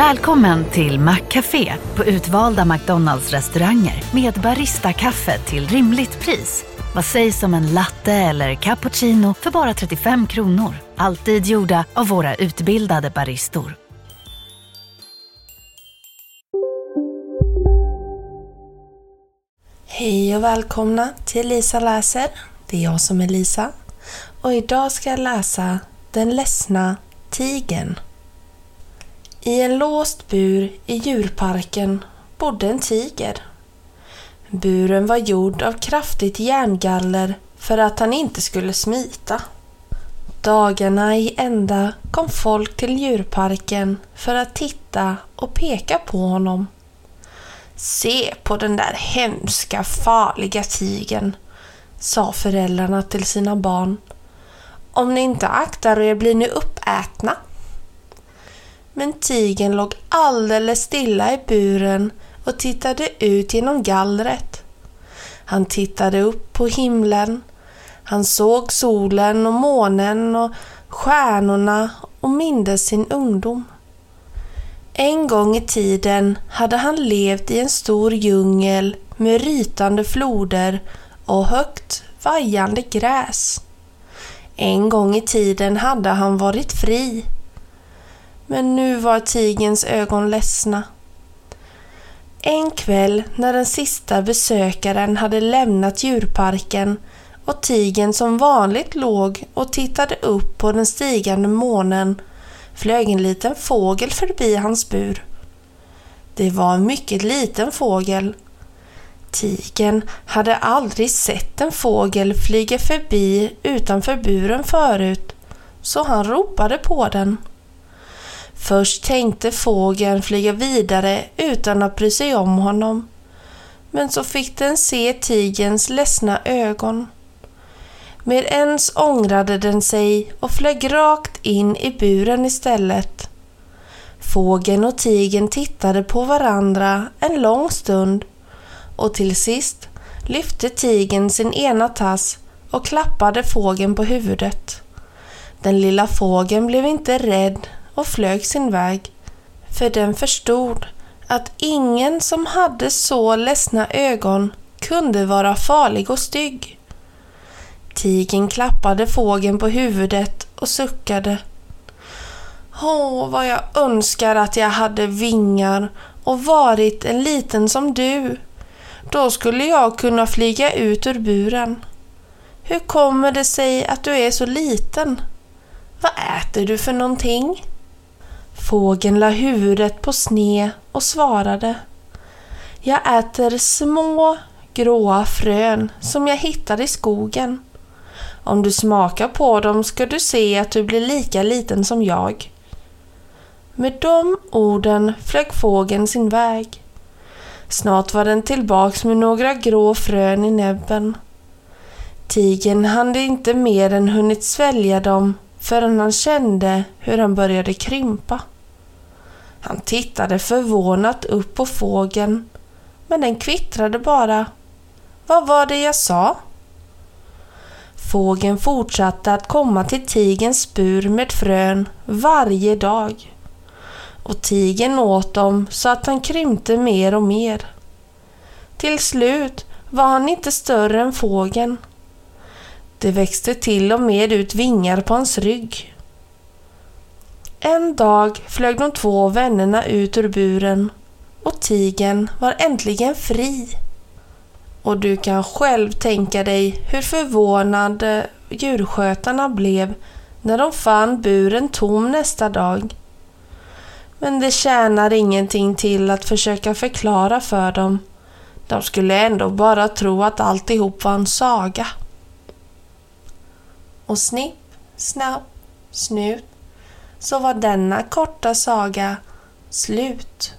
Välkommen till Maccafé på utvalda McDonalds restauranger med Baristakaffe till rimligt pris. Vad sägs om en latte eller cappuccino för bara 35 kronor? Alltid gjorda av våra utbildade baristor. Hej och välkomna till Lisa läser. Det är jag som är Lisa. Och idag ska jag läsa Den ledsna tigern. I en låst bur i djurparken bodde en tiger. Buren var gjord av kraftigt järngaller för att han inte skulle smita. Dagarna i ända kom folk till djurparken för att titta och peka på honom. Se på den där hemska, farliga tigen, sa föräldrarna till sina barn. Om ni inte aktar er blir ni uppätna. Men tigen låg alldeles stilla i buren och tittade ut genom gallret. Han tittade upp på himlen. Han såg solen och månen och stjärnorna och mindes sin ungdom. En gång i tiden hade han levt i en stor djungel med rytande floder och högt vajande gräs. En gång i tiden hade han varit fri. Men nu var tigens ögon ledsna. En kväll när den sista besökaren hade lämnat djurparken och tigen som vanligt låg och tittade upp på den stigande månen flög en liten fågel förbi hans bur. Det var en mycket liten fågel. Tigen hade aldrig sett en fågel flyga förbi utanför buren förut, så han ropade på den. Först tänkte fågeln flyga vidare utan att bry sig om honom. Men så fick den se tigens ledsna ögon. Med ens ångrade den sig och flög rakt in i buren istället. Fågeln och tigen tittade på varandra en lång stund och till sist lyfte tigen sin ena tass och klappade fågeln på huvudet. Den lilla fågeln blev inte rädd och flög sin väg, för den förstod att ingen som hade så ledsna ögon kunde vara farlig och stygg. Tigen klappade fågeln på huvudet och suckade. Åh, vad jag önskar att jag hade vingar och varit en liten som du. Då skulle jag kunna flyga ut ur buren. Hur kommer det sig att du är så liten? Vad äter du för någonting? Fågeln la huvudet på sne och svarade. Jag äter små gråa frön som jag hittar i skogen. Om du smakar på dem ska du se att du blir lika liten som jag. Med de orden flög fågeln sin väg. Snart var den tillbaks med några grå frön i näbben. Tigen hade inte mer än hunnit svälja dem förrän han kände hur han började krympa. Han tittade förvånat upp på fågeln, men den kvittrade bara. Vad var det jag sa? Fågeln fortsatte att komma till tigens bur med frön varje dag. Och tigen åt dem så att han krympte mer och mer. Till slut var han inte större än fågeln. Det växte till och med ut vingar på hans rygg. En dag flög de två vännerna ut ur buren och tigen var äntligen fri. Och du kan själv tänka dig hur förvånade djurskötarna blev när de fann buren tom nästa dag. Men det tjänar ingenting till att försöka förklara för dem. De skulle ändå bara tro att alltihop var en saga. Och snipp, snapp, snut så var denna korta saga slut.